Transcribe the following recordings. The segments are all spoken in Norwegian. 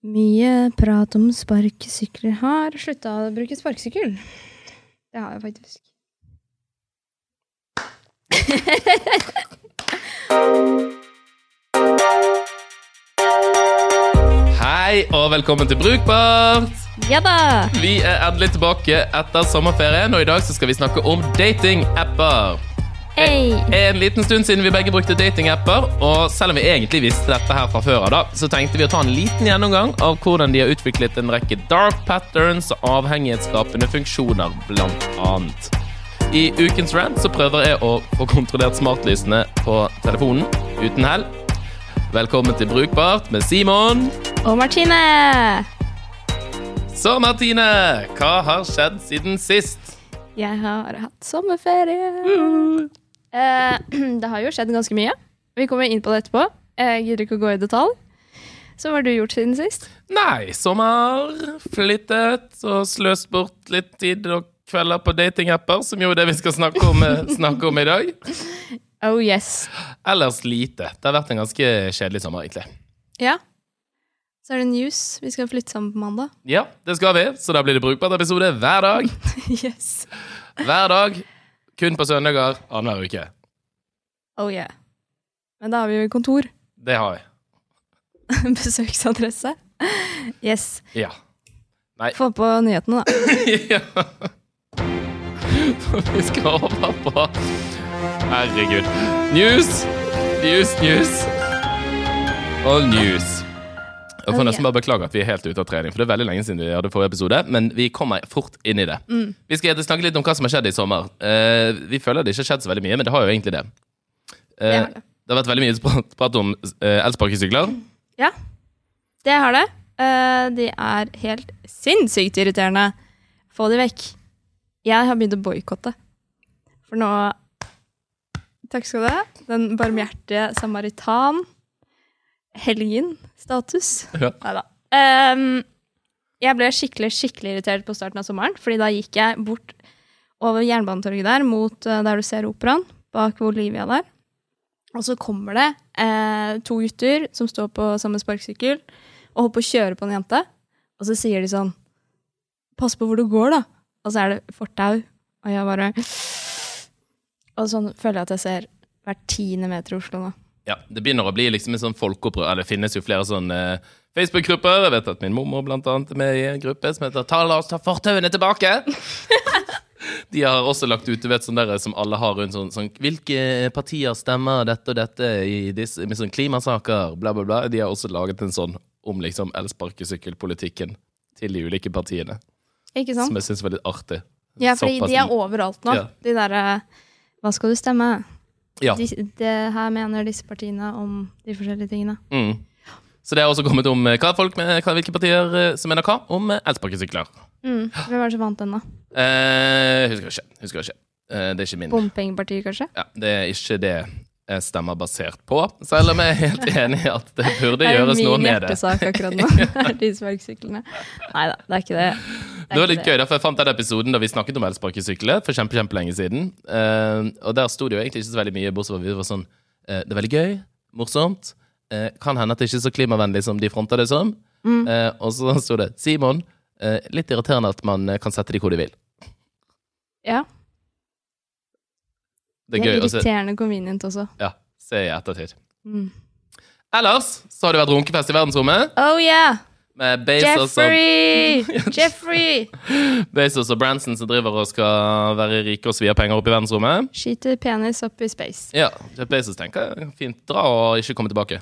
Mye prat om sparkesykler. Har slutta å bruke sparkesykkel. Det har jeg faktisk. Hei og velkommen til Brukbart! Ja da! Vi er endelig tilbake etter sommerferien, og i dag så skal vi snakke om datingapper. Hei! En liten stund siden vi begge brukte datingapper, og selv om vi egentlig visste dette her fra før av, så tenkte vi å ta en liten gjennomgang av hvordan de har utviklet en rekke dark patterns og avhengighetsskapende funksjoner, blant annet. I ukens rant så prøver jeg å få kontrollert smartlysene på telefonen, uten hell. Velkommen til Brukbart med Simon. Og Martine! Så, Martine, hva har skjedd siden sist? Jeg har hatt sommerferie. Eh, det har jo skjedd ganske mye. Vi kommer inn på det etterpå. Jeg gidder ikke å gå i detalj. Så hva har du gjort siden sist? Nei, sommer, flyttet og sløst bort litt tid og kvelder på datingapper, som jo er det vi skal snakke om, eh, snakke om i dag. Oh yes. Ellers lite. Det har vært en ganske kjedelig sommer, egentlig. Ja. Så er det news. Vi skal flytte sammen på mandag. Ja, det skal vi, så da blir det brukbart episode hver dag. yes. Hver dag. Kun på søndager annenhver uke. Oh yeah. Men da har vi jo kontor. Det har vi. Besøksadresse. Yes. Ja. Nei. Få på nyhetene, da. ja. Vi skal over på Herregud. News, news, news og news. Jeg får nesten bare beklage at vi er helt ute av trening, for det er veldig lenge siden vi hadde forrige episode, men vi kommer fort inn i det. Mm. Vi skal snakke litt om hva som har skjedd i sommer. Uh, vi føler det ikke har skjedd så veldig mye, men det har jo egentlig det. Uh, Det har det. det har vært veldig mye prat om uh, elsparkesykler. Ja, det har det. Uh, de er helt sinnssykt irriterende. Få de vekk. Jeg har begynt å boikotte. For nå Takk skal du ha. Den barmhjertige samaritan. Helgen-status. Ja. Neida. Um, jeg ble skikkelig skikkelig irritert på starten av sommeren, fordi da gikk jeg bort over Jernbanetorget der, mot uh, der du ser operaen, bak Olivia der. Og så kommer det uh, to gutter som står på samme sparkesykkel og holder på å kjøre på en jente. Og så sier de sånn Pass på hvor du går, da. Og så er det fortau. Og jeg bare Og sånn føler jeg at jeg ser hver tiende meter i Oslo nå. Ja, Det begynner å bli liksom en sånn folkeopprør. Eller det finnes jo flere sånne eh, Facebook-grupper. Jeg vet at min mormor blant annet er med i en gruppe som heter Ta, La oss ta fortauene tilbake! De har også lagt ut du vet, sånn der, som alle har rundt sånn, sånn Hvilke partier stemmer dette og dette i disse, med sånn klimasaker? Bla, bla, bla. De har også laget en sånn om liksom elsparkesykkelpolitikken til de ulike partiene. Ikke sant? Som jeg syns var litt artig. Ja, fordi de er overalt nå. Ja. De derre Hva skal du stemme? Ja. De, det her mener disse partiene om de forskjellige tingene. Mm. Så det har også kommet om eh, hva folk med, hvilke partier eh, som mener hva om eh, elsparkesykler. Mm. Hvem var det som vant den, da? Eh, husker ikke. Husker ikke. Eh, det er ikke min. Bompengepartiet, kanskje? Ja, det er ikke det jeg stemmer basert på, selv om jeg er helt enig i at det burde gjøres noe med det. Det er min hjertesak akkurat nå. de. Nei da, det er ikke det. Det var litt gøy, for jeg fant den episoden da vi snakket om elsparkesykler for kjempe, kjempelenge siden. Uh, og der sto det jo egentlig ikke så veldig mye, bortsett fra at vi var sånn uh, Det er veldig gøy, morsomt. Uh, kan hende at det ikke er så klimavennlig som de fronter det som. Mm. Og så sto det Simon, litt irriterende at man kan sette de hvor de vil. Ja, Det det er er gøy irriterende convenient også. ja, se i ettertid. Mm. Ellers så har det vært runkefest i verdensrommet. Oh yeah! Med Bezos og, Jeffrey! Jeffrey! Bezos og Branson som driver og skal være rike og svie penger opp i verdensrommet. Skyter penis opp i space. Ja, Jeff Bezos tenker fint dra og ikke komme tilbake.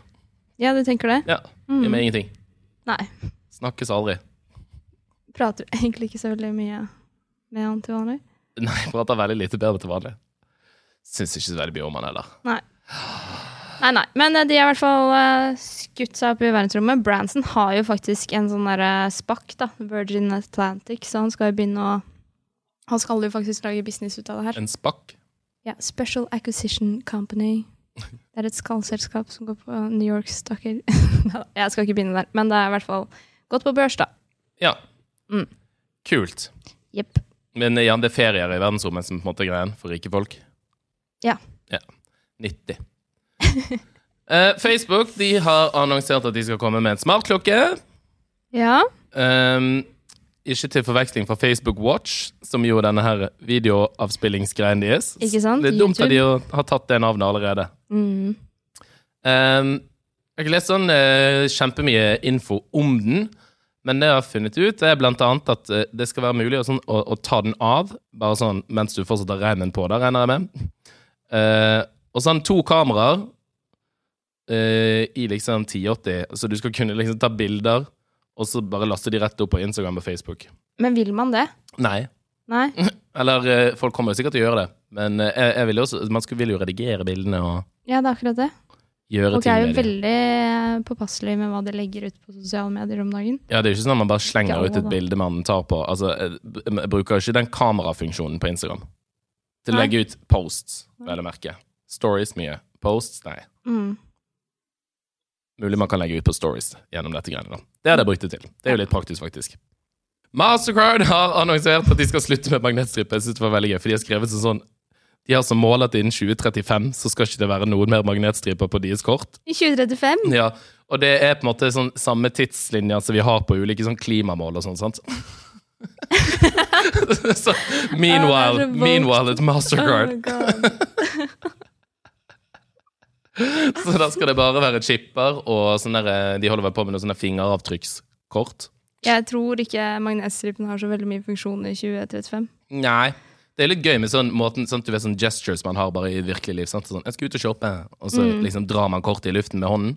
Ja, du tenker det? Ja, Mm. Med ingenting. Nei. Snakkes aldri. Prater egentlig ikke så veldig mye med han til vanlig. Nei, prater veldig lite bedre til vanlig. Syns ikke så veldig mye om han heller. Nei. Nei, nei. Men eh, de har i hvert fall eh, skutt seg opp i verdensrommet. Branson har jo faktisk en sånn derre spakk, da. Virgin Atlantic, så han skal jo begynne å Han skal jo faktisk lage business ut av det her. En spakk. Ja, Special Acquisition Company. Det er et skallselskap som går på New York Stocker. Jeg skal ikke begynne der, men det er i hvert fall godt på børs, da. Ja. Mm. Kult. Jepp. Men ja, det er ferier i verdensrommet som på en måte er greien for rike folk. Ja. Ja. 90. Eh, Facebook de har annonsert at de skal komme med en smartklokke. Ja. Um, ikke til forveksling fra Facebook Watch, som jo denne her videoavspillingsgreien deres. Ikke sant? Det er dumt at de YouTube. har tatt det navnet allerede. Mm. Um, jeg har ikke lest sånn uh, kjempemye info om den, men det jeg har funnet ut, er blant annet at uh, det skal være mulig å, sånn, å, å ta den av, bare sånn mens du fortsatt har reimen på det, regner jeg med. Uh, og sånn to kameraer eh, i liksom 1080, så du skal kunne liksom ta bilder, og så bare laste de rett opp på Instagram og Facebook. Men vil man det? Nei. Nei? Eller eh, folk kommer jo sikkert til å gjøre det, men eh, jeg, jeg vil jo også, man skulle, vil jo redigere bildene og Ja, det er akkurat det. gjøre Folk ting er jo med dem. veldig påpasselige med hva de legger ut på sosiale medier om dagen. Ja, det er jo ikke sånn at man bare slenger Ikke ut alle, et da. bilde man tar på. Altså, jeg jeg bruker ikke den kamerafunksjonen på Instagram. Til å Nei. legge ut posts, vel å merke. Stories mye. Posts, nei. Mm. Mulig man kan legge ut på stories gjennom dette greiene. da. Det hadde jeg brukt det til. Det er jo litt praktisk, faktisk. Mastercard har annonsert at de skal slutte med magnetstripe. Jeg synes det var veldig gøy, for de har skrevet sånn De har som mål at innen 2035 så skal ikke det være noen mer magnetstriper på deres kort. I 2035? Ja, og det er på en måte sånn samme tidslinja som vi har på ulike sånn klimamål og sånn, sant? så, meanwhile, meanwhile at Mastercard. Oh. Så da skal det bare være chipper og sånn der, eh, De holder vel på med noen sånne fingeravtrykkskort. Jeg tror ikke magnetstripen har så veldig mye funksjon i 2035. Nei. Det er litt gøy med sånn måten sånn, du vet, sånn gestures man har bare i virkelig liv. Sant? Sånn, 'Jeg skal ut og shoppe', og så Mm. liksom drar man kortet i luften med hånden.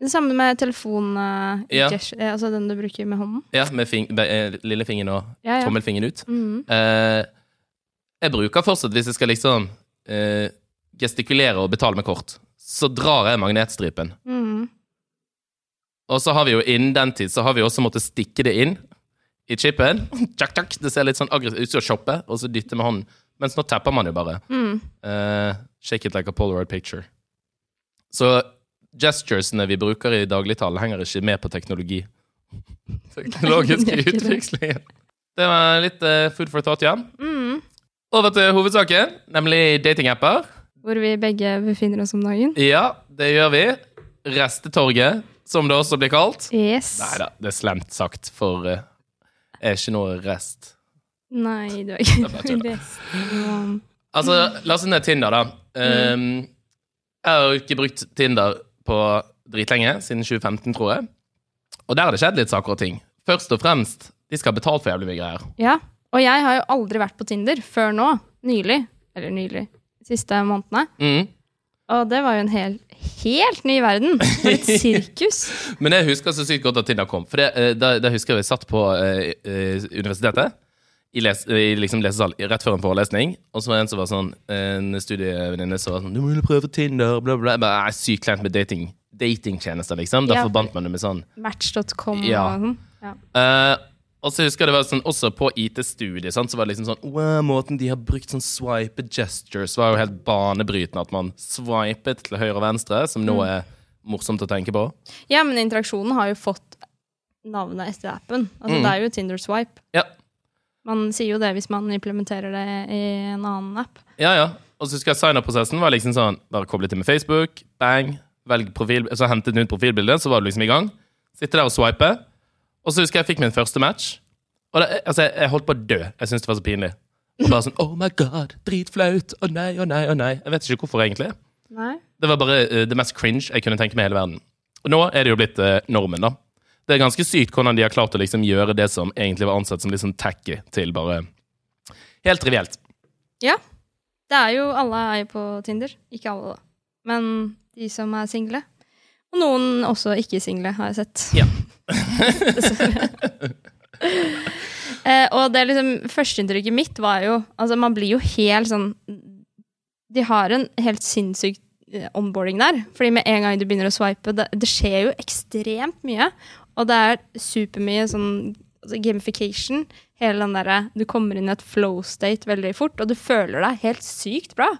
Det samme med telefon, uh, Ja. gesture- eh, altså den du bruker med hånden. Ja, Med fing lillefingeren og Ja, ja. tommelfingeren ut. Mm. Uh, jeg bruker fortsatt, hvis jeg skal liksom uh, gestikulere og betale med kort, så drar jeg magnetstripen. Mm. Og så har vi jo innen den tid så har vi også måttet stikke det inn i chipen. Tjak, tjak. Det ser litt sånn aggressivt ut som å shoppe, og så dytte med hånden. Mens nå tapper man jo bare. Mm. Uh, shake it like a polaroid picture. Så gesturesene vi bruker i dagligtalen, henger ikke med på teknologi. Teknologiske Gjør det. var litt uh, food for thought, ja. Mm. Over til hovedsaken, nemlig datingapper. Hvor vi begge befinner oss om dagen. Ja, det gjør vi. Restetorget, som det også blir kalt. Yes. Nei da, det er slemt sagt, for jeg er ikke noe rest. Nei, du er ikke noe rest. Um, Altså, laste ned Tinder, da. Um, jeg har jo ikke brukt Tinder på dritlenge, siden 2015, tror jeg. Og der har det skjedd litt saker og ting. Først og fremst, de skal ha betalt for jævlig mye greier. Ja, og jeg har jo aldri vært på Tinder før nå. Nylig. Eller nylig. De siste månedene. Mm. Og det var jo en hel, helt ny verden. For et sirkus. Men jeg husker så sykt godt at Tinder kom. For det, eh, da, da husker jeg vi satt på eh, eh, universitetet, i, les, i liksom lesesal, rett før en forelesning, og så var det en som var sånn, en studievenninne som var sånn 'Du må jo prøve Tinder', bla, bla. Jeg bare, er Sykt kleint med dating. Datingtjenester, liksom. Da Ja. forbandt man det med sånn Match.com Ja. og sånn. Ja. Eh, og så husker jeg det var sånn, også på IT-studiet, så var det liksom sånn wow, Måten de har brukt sånn swipe gestures, var jo helt banebrytende. At man swipet til høyre og venstre, som nå er morsomt å tenke på. ja, men interaksjonen har jo fått navnet etter appen. Altså, Mm. Det er jo Tinder Swipe. Ja, Man sier jo det hvis man implementerer det i en annen app. ja. ja. Og så husker jeg sign-up-prosessen var liksom sånn Bare koble til med Facebook, bang, velg profil, så hentet den ut profilbildet, så var du liksom i gang. Sitte der og swipe. Og så husker jeg jeg fikk min første match. Og det, altså, jeg, jeg holdt på å dø. Jeg syntes det var så pinlig. Og bare sånn Oh my god, dritflaut. Å nei, å nei, å nei. Jeg vet ikke hvorfor, egentlig. Nei. Det var bare uh, det mest cringe jeg kunne tenke meg i hele verden. Og nå er det jo blitt uh, normen, da. Det er ganske sykt hvordan de har klart å liksom gjøre det som egentlig var ansett som litt sånn tacky, til bare helt trivielt. Ja. Det er jo Alle er jo på Tinder. Ikke alle, da. Men de som er single. Og noen også ikke-single, har jeg sett. Ja. Dessverre. eh, og det liksom Førsteinntrykket mitt var jo Altså, man blir jo helt sånn De har en helt sinnssyk eh, onboarding der. Fordi med en gang du begynner å swipe, det, det skjer jo ekstremt mye. Og det er supermye sånn altså gamification. Hele den derre Du kommer inn i et flow state veldig fort, og du føler deg helt sykt bra.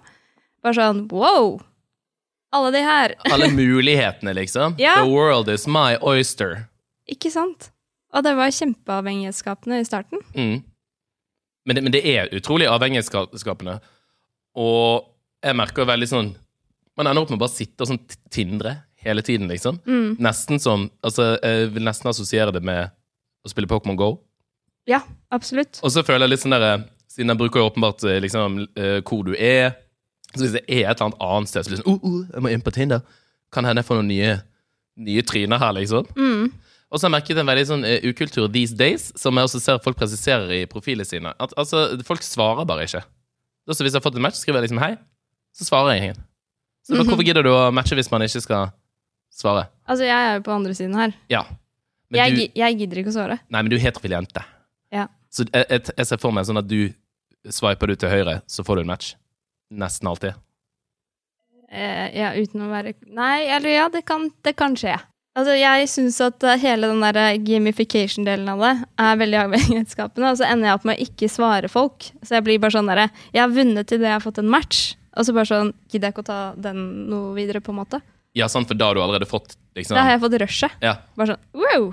Bare sånn wow! Alle de her. Alle mulighetene, liksom. Ja. The world is my oyster. Ikke sant? Og det var kjempeavhengighetsskapende i starten. Mm. Men, det, men det er utrolig avhengighetsskapende. Og jeg merker veldig sånn Man ender opp med å bare sitte og sånn tindre hele tiden, liksom. Mm. Nesten sånn Altså, jeg vil nesten assosiere det med å spille Pokémon Go. Ja, absolutt. Og så føler jeg litt sånn der Siden jeg bruker jo åpenbart eh, liksom eh, hvor du er Så hvis det er et eller annet annet sted, så blir det sånn oh, oh, jeg må inn på Tinder. Kan hende jeg får noen nye, nye tryner her, liksom. Mm. Og så har jeg merket en veldig sånn eh, ukultur these days, som jeg også ser folk presiserer i profilene sine. At altså, folk svarer bare ikke. Også hvis jeg har fått en match, skriver jeg liksom hei, så svarer jeg ingen. Så bare, Hvorfor gidder du å matche hvis man ikke skal svare? Altså, jeg er jo på andre siden her. Ja. Jeg, du, jeg gidder ikke å svare. nei, men du er heterofil jente. Ja. Så jeg, jeg, jeg ser for meg sånn at du swiper du til høyre, så får du en match. Nesten alltid. Eh, ja, uten å være Nei, eller ja, det kan, det kan skje. Altså, jeg syns at eh, hele den der gamification-delen av det er veldig avhengighetsskapende, og så ender jeg opp med å ikke svare folk. Så jeg blir bare sånn derre Jeg har vunnet idet jeg har fått en match, og så bare sånn Gidder jeg ikke å ta den noe videre, på en måte. Ja, sant, for da har du allerede fått liksom Da har jeg fått rushet. Ja. Bare sånn wow!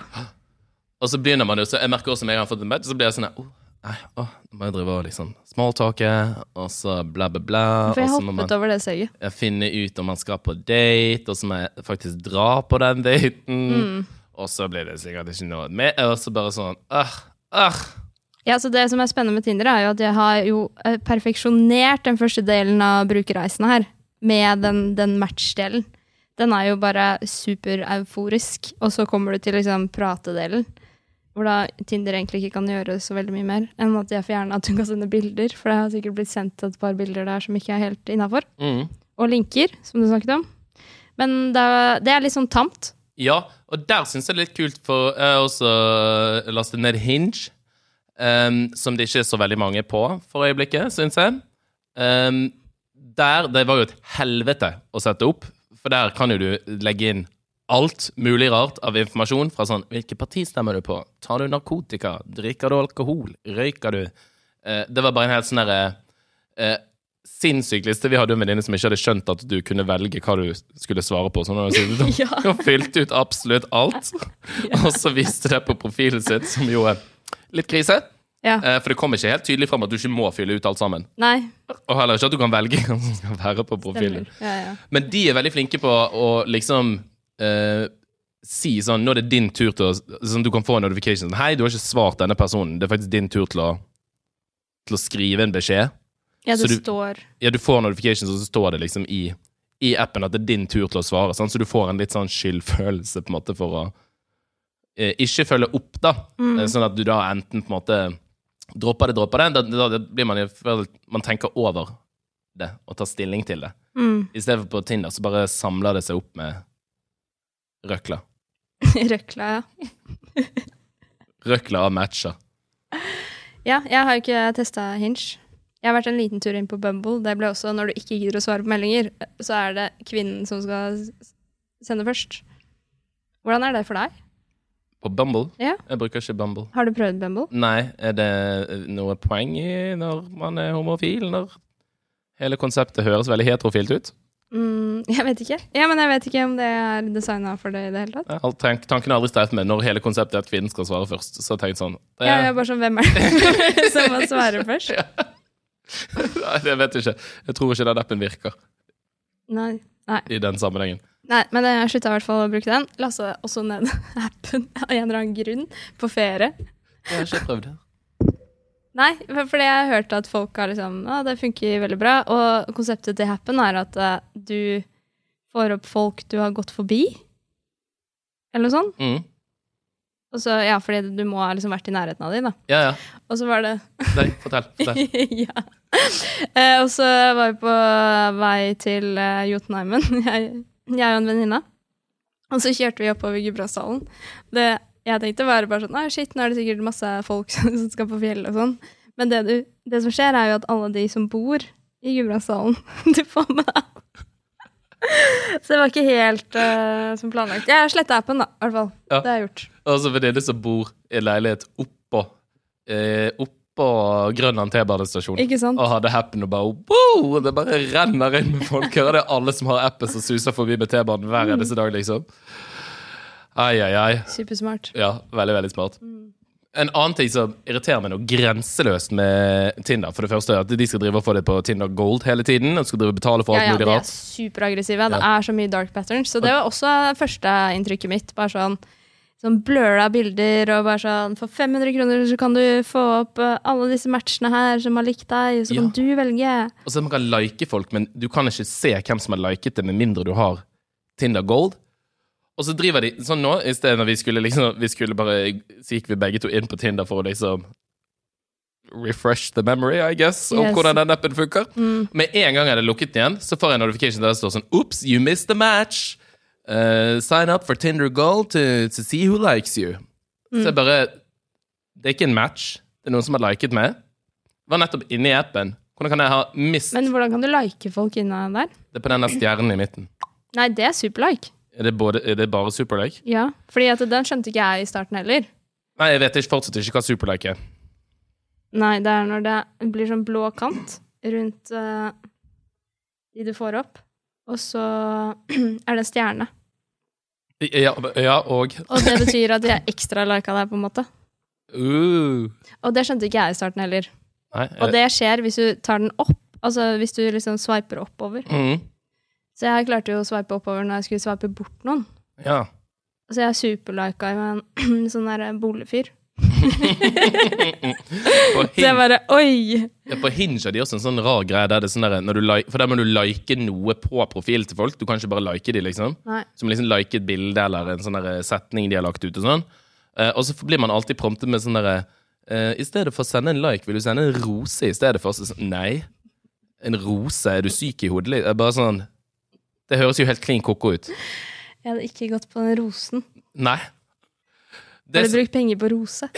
Og så begynner man jo, så jeg merker også med en gang jeg har fått en match, så blir jeg sånn oh, Nei, åh, nå må jeg drive og liksom smalltalke, og så bla, bla, bla. For jeg hoppet man over det steget. finne ut om man skal på date, og så må jeg faktisk dra på den daten. Og så blir det sikkert ikke noe med, og så bare sånn ah, ah. Ja, så Det som er spennende med Tinder, er jo at jeg har jo eh, perfeksjonert den første delen av brukerreisen her, med den, den match-delen. Den er jo bare super-euforisk, og så kommer du til liksom pratedelen, hvor da Tinder egentlig ikke kan gjøre så veldig mye mer enn at jeg får gjerne at hun kan sende bilder, for det har sikkert blitt sendt et par bilder der som ikke er helt innafor. Mm. Og linker, som du snakket om. Men det det er litt sånn tamt. Ja, og der syns jeg det er litt kult, for jeg har også lastet ned Hinge. um, som det ikke er så veldig mange på for øyeblikket, syns jeg. Um, der, Det var jo et helvete å sette opp, for der kan jo du legge inn alt mulig rart av informasjon fra sånn Hvilket parti stemmer du på? Tar du narkotika? Drikker du alkohol? Røyker du? Eh, det var bare en helt sånn derre eh, sinnssyk liste. Vi hadde en venninne som ikke hadde skjønt at du kunne velge hva du skulle svare på. Sånn, hadde Ja. og fylt ut absolutt alt. Og så viste det på profilen sitt, som jo er litt krise. Ja. Eh, For det kommer ikke helt tydelig fram at du ikke må fylle ut alt sammen. Nei, Og heller ikke at du kan velge hva som skal være på profilen. Ja, ja. Men de er veldig flinke på å liksom eh, si sånn Nå er det din tur til å Sånn du kan få en notification. sånn, Hei, du har ikke svart denne personen. Det er faktisk din tur til å, til å skrive en beskjed. ja det du- står Ja, du får notifications, og så står det liksom i, i appen at det er din tur til å svare. Sånn, Så du får en litt sånn skyldfølelse på en måte for å eh, ikke følge opp, da. Mm. Sånn at du da enten på en måte dropper det, dropper det. Da, da, blir man Man tenker over det og tar stilling til det. mm. For på Tinder så bare samler det seg opp med røkla. Røkla, ja. Røkla av matcher. Ja, jeg har jo ikke testa Hinge. Jeg har vært en liten tur inn på Bumble. Det ble også når du ikke gidder å svare på meldinger, så er det kvinnen som skal sende først. Hvordan er det for deg? På Bumble? Ja. Jeg bruker ikke Bumble. Har du prøvd Bumble? Nei, er det noe poeng i når man er homofil? Når hele konseptet høres veldig heterofilt ut? Mm, jeg vet ikke. Ja, men jeg vet ikke om det er designa for det i det hele tatt. Ja, har tanken er aldri streift med når hele konseptet er at kvinnen skal svare først. Så tenk sånn det, Ja, jeg er bare sånn, Hvem er det som må svare først? Nei, det vet ikke. Jeg tror ikke den appen virker Nei. Nei. i den sammenhengen. Nei, men jeg slutta i hvert fall å bruke den. Lasta også ned appen av en eller annen grunn på ferie. Jeg har ikke prøvd det. Nei, for- fordi jeg har hørt at folk har liksom Å, det funker veldig bra. Og konseptet til Happen er at uh, du får opp folk du har gått forbi. Eller noe sånt. Mm. Og så, ja, fordi du må ha liksom vært i nærheten av dem, da. Ja, ja. Og så var det Nei, fortell. fortell. Ja. Eh, og så var vi på vei til eh, Jotunheimen, jeg, jeg og en venninne. Og så kjørte vi oppover Gudbrandsdalen. Det jeg tenkte bare, bare sånn Nei, shit, nå er det sikkert masse folk som skal på fjellet og sånn. Men det, du, det som skjer, er jo at alle de som bor i Gudbrandsdalen, du får med deg Så det var ikke helt uh, som planlagt. Jeg har sletta appen, da. i hvert fall. Ja. Det har jeg gjort. Og så venninne som bor i leilighet oppå eh, Oppå Grønland T-banestasjon. Og hadde happen og bare wow! Det bare renner inn med folk her. og Det er alle som har appen som suser forbi med T-banen hver eneste dag, liksom. Ai, ai, ai. Supersmart. Ja, veldig, veldig smart. Mm. En annen ting som irriterer meg noe grenseløst med Tinder, for det første er at de skal drive og få det på Tinder Gold hele tiden, og skal drive og betale for alt Ja, ja, mulig de er superaggressive. superaggressive. Det er så mye dark patterns. Så det var også førsteinntrykket mitt. Bare sånn sånn bløla bilder og bare sånn For 500 kroner så kan du få opp eh, alle disse matchene her som har likt deg, så kan du velge. Og så man kan like folk, men du kan ikke se hvem som har liket det, med mindre du har Tinder Gold. Og så driver de sånn nå, i stedet når vi skulle liksom Vi skulle bare Så gikk vi begge to inn på Tinder for å liksom Refresh the memory, I guess, om Yes. hvordan den appen funker. Med en gang jeg hadde lukket den igjen, så får jeg en notification der det står sånn Oops, you missed the match. Uh, sign up for Tinder Gold to, to see who likes you. Så jeg bare Det er ikke en match. Det er noen som har liket meg. Var nettopp inne i appen. Hvordan kan jeg ha mist Men hvordan kan du like folk inne der? Det er på denne stjernen i midten. Nei, det er superlike. Er det, både, er det bare Superlake? Ja, fordi at den skjønte ikke jeg i starten heller. Nei, jeg vet ikke, fortsatt ikke hva Superlake er. Nei, det er når det blir sånn blå kant rundt uh, de du får opp, og så er det en stjerne. Ja, ja og Og det betyr at er ekstra lika deg, på en måte. uh, Og det skjønte ikke jeg i starten heller. Nei, Og er, det skjer hvis du tar den opp, altså hvis du liksom swiper oppover. mm, Så jeg klarte jo å swipe oppover når jeg skulle swipe bort noen. Ja. Så jeg er superlika med en sånn der boligfyr. Så jeg bare oi! ja, på Hinge har de også en sånn rar greie der det er sånn der, like, For der må du like noe på profilen til folk. Du kan ikke bare like de, liksom. Nei. Som liksom like et bilde eller en sånn der setning de har lagt ut og sånn. Eh, og så blir man alltid promptet med sånn derre eh, I stedet for å sende en like, vil du sende en rose i stedet for? Så, sånn, nei. En rose? Er du syk i hodet? Det er bare sånn Det høres jo helt klin koko ut. Jeg hadde ikke gått på den rosen. Nei. Jeg Har du brukt penger på rose.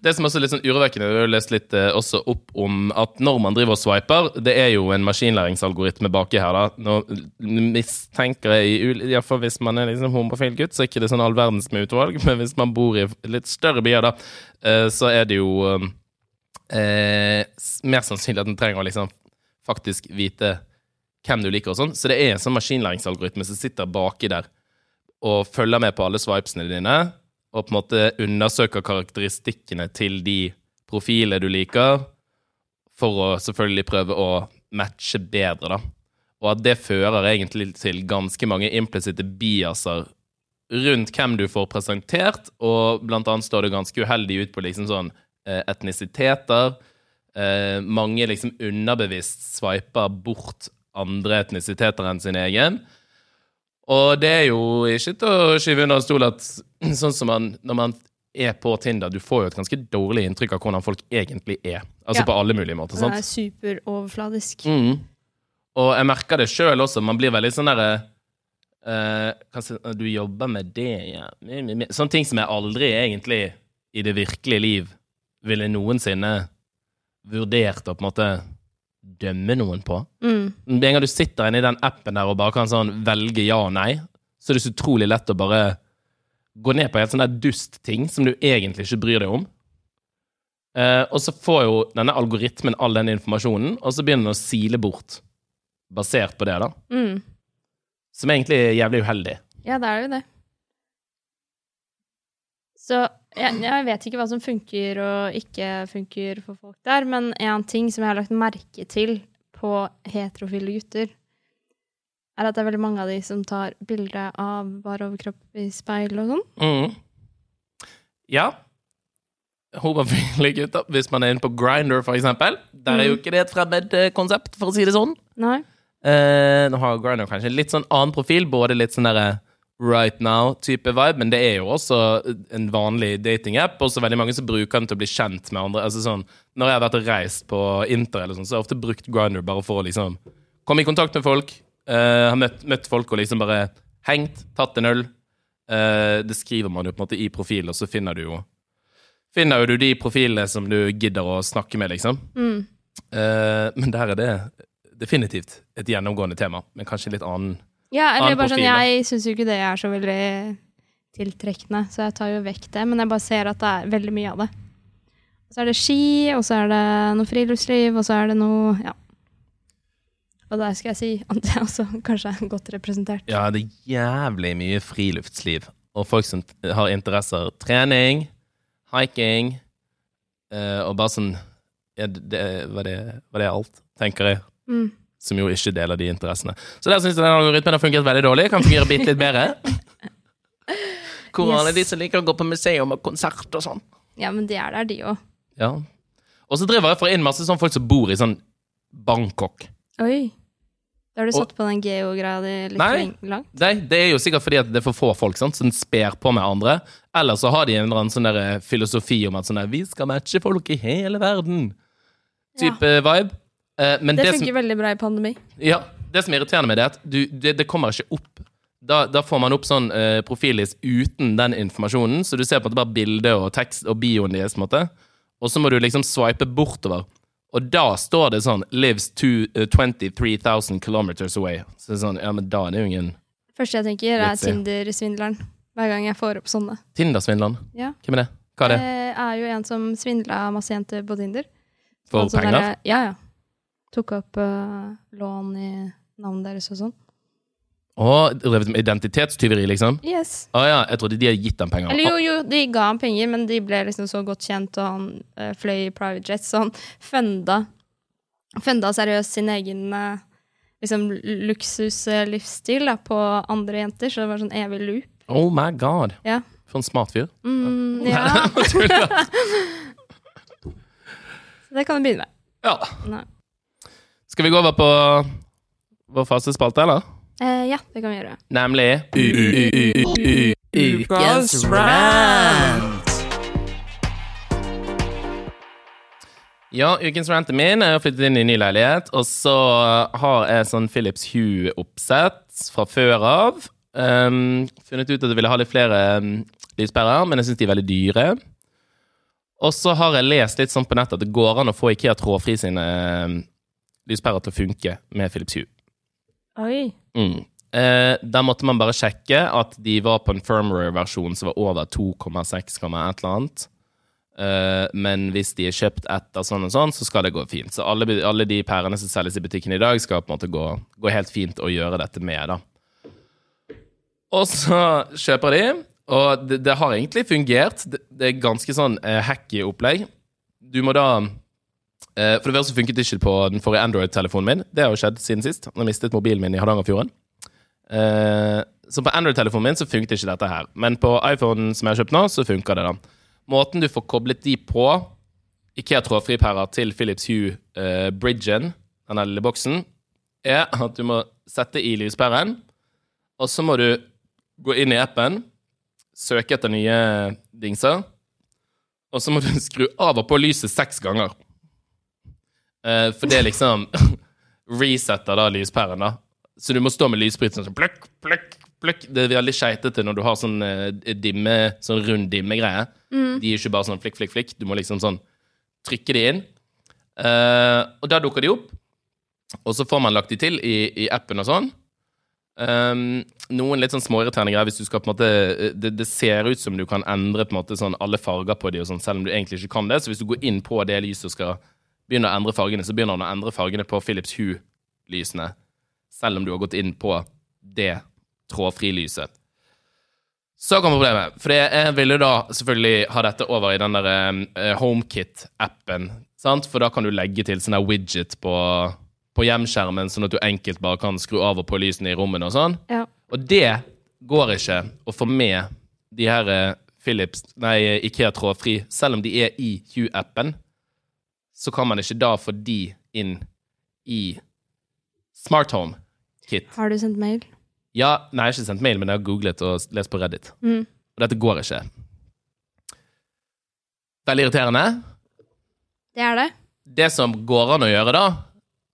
det som også er litt sånn urovekkende, vi har lest litt eh, også opp om at når man driver og swiper Det er jo en maskinlæringsalgoritme baki her, da. Nå mistenker jeg, iallfall hvis man er liksom homofil gutt, så er ikke det sånn all verdens med utvalg, men hvis man bor i litt større byer, da, eh, så er det jo eh, mer sannsynlig at en trenger å liksom faktisk vite hvem du liker og sånn. Så det er en sånn maskinlæringsalgoritme som sitter baki der og følger med på alle swipesene dine, og på en måte undersøker karakteristikkene til de profilene du liker, for å selvfølgelig prøve å matche bedre, da. Og at det fører egentlig til ganske mange implisitte biaser rundt hvem du får presentert, og blant annet står det ganske uheldig ut på liksom sånn eh, etnisiteter. Eh, mange liksom underbevisst swiper bort andre etnisiteter enn sin egen. Og det er jo ikke til å skyve under en stol at sånn som man, når man er på Tinder, du får jo et ganske dårlig inntrykk av hvordan folk egentlig er. Altså Ja. på alle mulige måter. Det er superoverfladisk. Mm. Og jeg merker det sjøl også. Man blir veldig sånn derre uh, du jobber med det, ja. Sånne ting som jeg aldri egentlig i det virkelige liv ville noensinne vurdert å på en måte dømme noen på. Mm. Med en gang du sitter inne i den appen der og bare kan sånn velge ja og nei, så er det så utrolig lett å bare gå ned på en helt sånn der dust ting som du egentlig ikke bryr deg om. Eh, og så får jo denne algoritmen all den informasjonen, og så begynner den å sile bort basert på det, da. Mm. Som egentlig er jævlig uheldig. Ja, det er jo det. Så jeg, jeg vet ikke hva som funker og ikke funker for folk der, men en ting som jeg har lagt merke til på heterofile gutter, er at det er veldig mange av de som tar bilde av bare overkropp i speil og sånn. Mm. Ja. Homofile gutter, hvis man er inne på Grinder, for eksempel. Der er jo Mm. ikke det et fremmed eh, konsept, for å si det sånn. Nei. Eh, nå har Grindr kanskje litt sånn annen profil, både litt sånn derre right now-type vibe, men det er jo også en vanlig datingapp, og så veldig mange som bruker den til å bli kjent med andre. Altså sånn, Når jeg har vært og reist på Inter, eller sånn, så har jeg ofte brukt Grindr bare for å liksom komme i kontakt med folk, Uh, har møtt, møtt folk og liksom bare hengt, tatt en øl. Uh, det skriver man jo på en måte i profil, og så finner du jo Finner jo du de profilene som du gidder å snakke med, liksom. Mm. Uh, men der er det definitivt et gjennomgående tema, men kanskje litt annen Ja, eller bare sånn, jeg syns jo ikke det er så veldig tiltrekkende, så jeg tar jo vekk det, men jeg bare ser at det er veldig mye av det. Så er det ski, og så er det noe friluftsliv, og så er det noe Ja. Og der skal jeg si at jeg også kanskje er godt representert. Ja, det er jævlig mye friluftsliv. Og folk som har interesser. Trening, hiking eh, og bare sånn ja, det, det- var, det, var det alt, tenker jeg. Mm. Som jo ikke deler de interessene. Så der syns jeg den algoritmen har funket veldig dårlig. Kan fungere bitte litt bedre. Hvor Yes. alle de som liker å gå på museum og konsert og sånn. Ja, men de er der, de òg. Ja. Og så driver jeg for inn masse sånn folk som bor i sånn Bangkok. Oi. Da har du Og- satt på den geo-greia di litt Nei. langt? Nei, det er jo sikkert fordi at det er for få folk sant, som sper på med andre. Eller så har de en eller annen sånn eh, filosofi om at sånn der, vi skal matche folk i hele verden. Type vibe. Eh, men Det, det, som, funker veldig bra i pandemi. ja, det som er irriterende med det, er at du, det, det kommer ikke opp. Da, da får man opp sånn uh, profillist uten den informasjonen, så du ser på en måte bare bilde og tekst og bioen deres. på en måte. Og så må du liksom swipe bortover. Og da står det sånn 'Lives to, eh, 23,000 kilometers away'. Så det er sånn, ja, men da er det jo ingen første jeg tenker, er Tinder-svindleren. Hver gang jeg får opp sånne. Tinder-svindleren. Ja. Hvem er det? Hva er det? Det er jo en som svindla masse jenter på Tinder. For sånn penger? Der, Ja, ja. Tok opp uh, lån i navnet deres og sånn. Å, drevet med identitetstyveri, liksom? Yes. Å ja, jeg trodde de hadde gitt dem penger. Eller jo, jo, de ga ham penger, men de ble liksom så godt kjent, og han uh, fløy i private jets, så han funda, funda seriøst sin egen uh, liksom luksuslivsstil da, på andre jenter, så det var sånn evig loop. Oh my god. Ja. For en smart fyr. Mm, ja. Nei, det kan du begynne med. ja. Nei. Skal vi gå over på vår faste spalte, eller? Eh, ja, det kan vi gjøre. Nemlig Ukas rant. Ja, ukens rant er min. Jeg har flyttet inn i ny leilighet. Og så har jeg sånn Philips Hue-oppsett fra før av. Um, funnet ut at jeg ville ha litt flere um, lyspærer, men jeg syns de er veldig dyre. Og så har jeg lest litt sånn på nettet at det går an å få Ikea trådfri sine um, lyspærer til å funke med Philips Hue. Oi. Mm. Eh, der måtte man bare sjekke at de var på en firmware-versjon som var over 2,6, et eller annet. Eh, men hvis de er kjøpt etter sånn og sånn, så skal det gå fint. Så alle, alle de pærene som selges i butikken i dag, skal på en måte gå, gå helt fint å gjøre dette med, da. Og så kjøper de, og det, det har egentlig fungert. Det, det er ganske sånn eh, hacky opplegg. Du må da For det første funket ikke på den forrige Android-telefonen min. Det har jo skjedd siden sist. Jeg mistet mobilen min i Hardangerfjorden. Eh, Så på Android-telefonen min så funket ikke dette her. Men på iPhonen som jeg har kjøpt nå, så funker det. da. Måten du får koblet de på, Ikea trådfripærer til Philips Hue uh, Bridgen, den lille boksen, er at du må sette i lyspæren, og så må du gå inn i appen, søke etter nye dingser, og så må du skru av og på lyset seks ganger. Eh, for det liksom resetter da lyspæren, da. Så du må stå med lysbryteren sånn pløkk, pløkk, pløkk. Det er veldig skeitete når du har sånn uh, dimme, sånn rund dimmegreie. De er ikke bare sånn flikk, flikk, flikk. Du må liksom sånn trykke de inn. Uh, og da dukker de opp. Og så får man lagt de til i, i appen og sånn. Um, noen litt sånn småirriterende greier hvis du skal på en måte det, det ser ut som du kan endre på en måte sånn alle farger på de og sånn, selv om du egentlig ikke kan det. Så hvis du går inn på det lyset og skal begynne å endre fargene, så begynner han å endre fargene på Philips Hue-lysene. Selv om du har gått inn på det trådfrilyset. Så kommer problemet. For jeg ville da selvfølgelig ha dette over i den der eh, HomeKit-appen. For da kan du legge til sånn der widget på, på hjemskjermen, sånn at du enkelt bare kan skru av og på lysene i rommene og sånn. Ja. Og det går ikke å få med de her eh, Philips, nei, Ikea trådfri, selv om de er i Hue-appen, så kan man ikke da få de inn i Smart Home Kit. Har du sendt mail? Ja, nei, jeg har ikke sendt mail, men jeg har googlet og lest på Reddit. Mm. Og dette går ikke. Veldig irriterende. Det er det. Det som går an å gjøre da,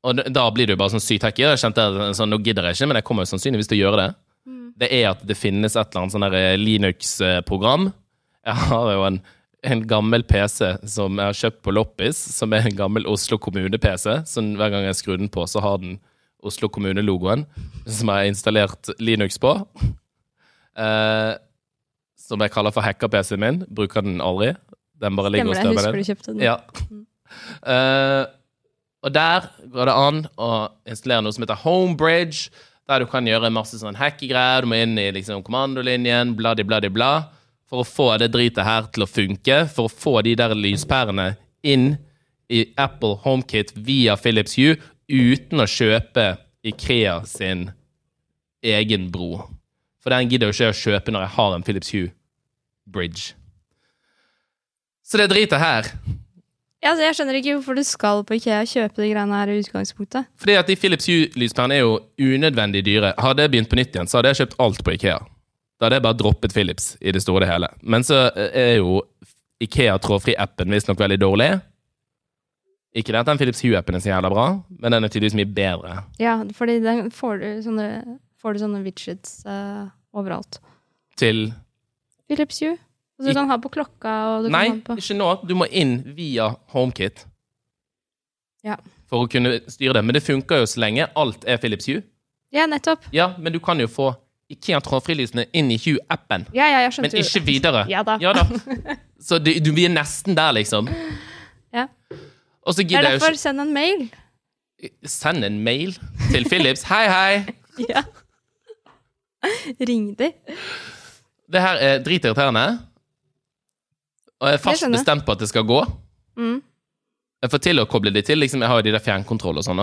og da blir du bare sånn sykt hacky, jeg kjente sånn, nå gidder jeg ikke, men jeg kommer jo sannsynligvis til å gjøre det, det er at det finnes et eller annet sånn eh, Linux-program. Jeg har jo en, en gammel PC som jeg har kjøpt på Loppis, som er en gammel Oslo kommune-PC, så hver gang jeg skrur den på, så har den Oslo kommune-logoen, som jeg har installert Linux på. Eh, som jeg kaller for hacker-PC-en min. Bruker den aldri. Den bare ligger Stemmer og støver ned. den? Ja. Eh, og der går det an å installere noe som heter Homebridge, der du kan gjøre masse sånn hacky-greier. Du må inn i liksom kommandolinjen, bladi, bladi, bla, for å få det dritet her til å funke. For å få de der lyspærene inn i Apple HomeKit via Philips Hue uten å kjøpe Ikea sin egen bro. For den gidder jo ikke å kjøpe når jeg har en Philips Hue bridge. Så det driter her. Ja, altså, jeg skjønner ikke hvorfor du skal på Ikea kjøpe de greiene her i utgangspunktet. Fordi at de Philips Hue-lyspærene er jo unødvendig dyre. Hadde jeg begynt på nytt igjen, så hadde jeg kjøpt alt på Ikea. Da hadde jeg bare droppet Philips i det store og hele. Men så er jo Ikea trådfri-appen visstnok veldig dårlig. Ikke det at den Philips Hue-appen er så jævla bra, men den er tydeligvis mye bedre. Ja, fordi den får du sånne, får du sånne widgets uh, overalt. Til Philips Hue. Så du kan ha på klokka, og du Nei, kan ha på ikke nå. Du må inn via HomeKit Ja. for å kunne styre det. Men det funker jo så lenge alt er Philips Hue. Ja, nettopp. Ja, men du kan jo få Ikea trådfrilysene inn i Hue-appen. Ja, ja, Men ikke videre. Ja da. Så du, du, vi er nesten der, liksom. Ja. Og så er gidder jeg jo derfor send en mail. Send en mail til Philips. Hei, hei! Ja. Ring de. Det her er dritirriterende. Og jeg er fast jeg. bestemt på at det skal gå. Mm. Jeg får til å koble de til. Liksom, jeg har jo de der fjernkontroll og sånn.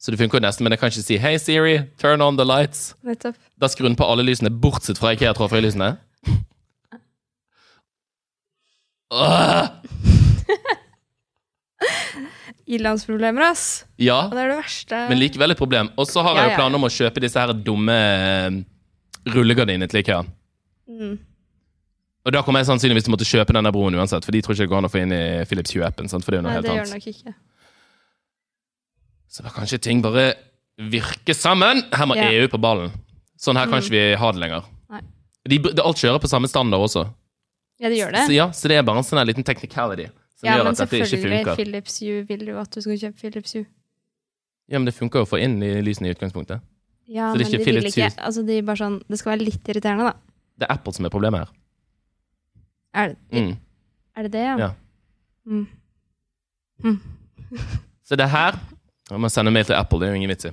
Så det funker jo nesten, men jeg kan ikke si Hei, Siri, turn on the lights. Nettopp. Da skrur den på alle lysene, bortsett fra Ikea trådfrilysene. Åh! Ilandsproblemer, ass. Ja, Og det er det verste. men likevel et problem. Og så har Ja, jeg jo ja. planer om å kjøpe disse her dumme eh, rullegardinene til Ikea. Mm. Og da kommer jeg sannsynligvis til å måtte kjøpe denne broen uansett, for de tror ikke det går an å få inn i Philips Hue-appen. sant? For det er jo noe Nei, helt det gjør annet. det nok ikke. Så da kanskje ting bare virker sammen. Her må Ja. EU på ballen. Sånn her kan ikke vi ha det lenger. Nei. De, det, alt kjører på samme standard også. Ja, det gjør det. Så, ja, så det er bare en sånn her liten technicality som ja, gjør men at dette ikke selvfølgelig, funker. Philips Hue vil jo at du skal kjøpe Philips Hue. Ja, men det funker jo å få inn i lysene i utgangspunktet. Ja, Så det er men ikke de vil Philips ikke Hue. Altså, de er bare sånn Det skal være litt irriterende, da. Det er Apple som er problemet her. Er det Mm. er det, det ja? Ja. Mm. Så det her Jeg må sende mail til Apple, det er jo ingen vits i.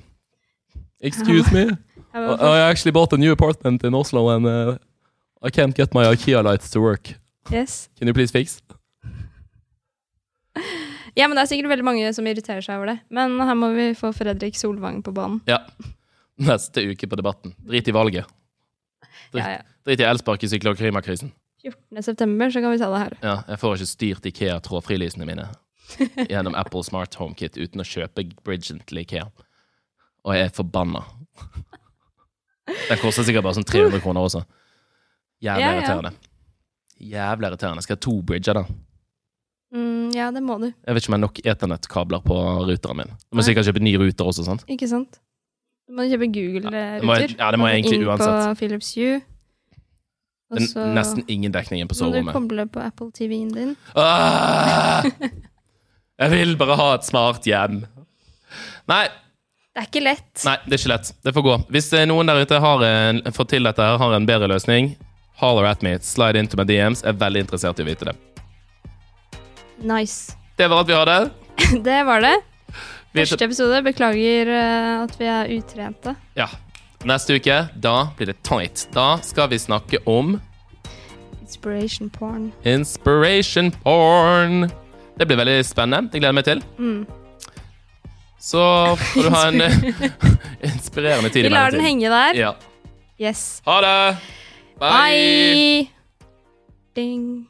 Excuse me, I actually bought a new apartment in Oslo and uh, I can't get my IKEA lights to work. yes. Can you please fix? Ja, men det er sikkert veldig mange som irriterer seg over det. Men her må vi få Fredrik Solvang på banen. Ja. Neste uke på Debatten. Drit i valget. Drit, Ja, ja. drit i elsparkesykler og klimakrisen. 14. september, så kan vi ta det her. Ja, jeg får ikke styrt Ikea trådfrilysene mine gjennom Apple Smart HomeKit uten å kjøpe bridgen til Ikea. Og jeg er forbanna. Den koster sikkert bare sånn 300 kroner også. Jævlig Ja, ja. irriterende. Jævlig irriterende. Skal jeg ha to bridger, da? Mm, ja, det må du. Jeg vet ikke om jeg har nok eternettkabler på ruteren min. Du må Nei. sikkert kjøpe ny ruter også, sant? Ikke sant? Du må kjøpe Google-ruter. ja, det må jeg egentlig uansett. Inn på Philips Hue. Også, Det er nesten ingen dekning inn på må du soverommet. koble på Apple TV-en din. Ah! Jeg vil bare ha et smart hjem. Nei, Det er ikke lett. nei, det er ikke lett. Det får gå. Hvis eh, noen der ute har en, fått til dette her, har en bedre løsning, holler at me. Slide into my DMs. Jeg er veldig interessert i å vite det. Nice. Det var alt vi hadde. Det var det. Første episode. Beklager eh, at vi er utrente. Ja. Neste uke, da blir det tight. Da skal vi snakke om Inspiration porn. inspiration porn. Det blir veldig spennende. Det gleder jeg meg til. Mm. Så får du ha en inspirerende tid Vi lar den henge der. Ja. Yes. Ha det! Bye! Ding.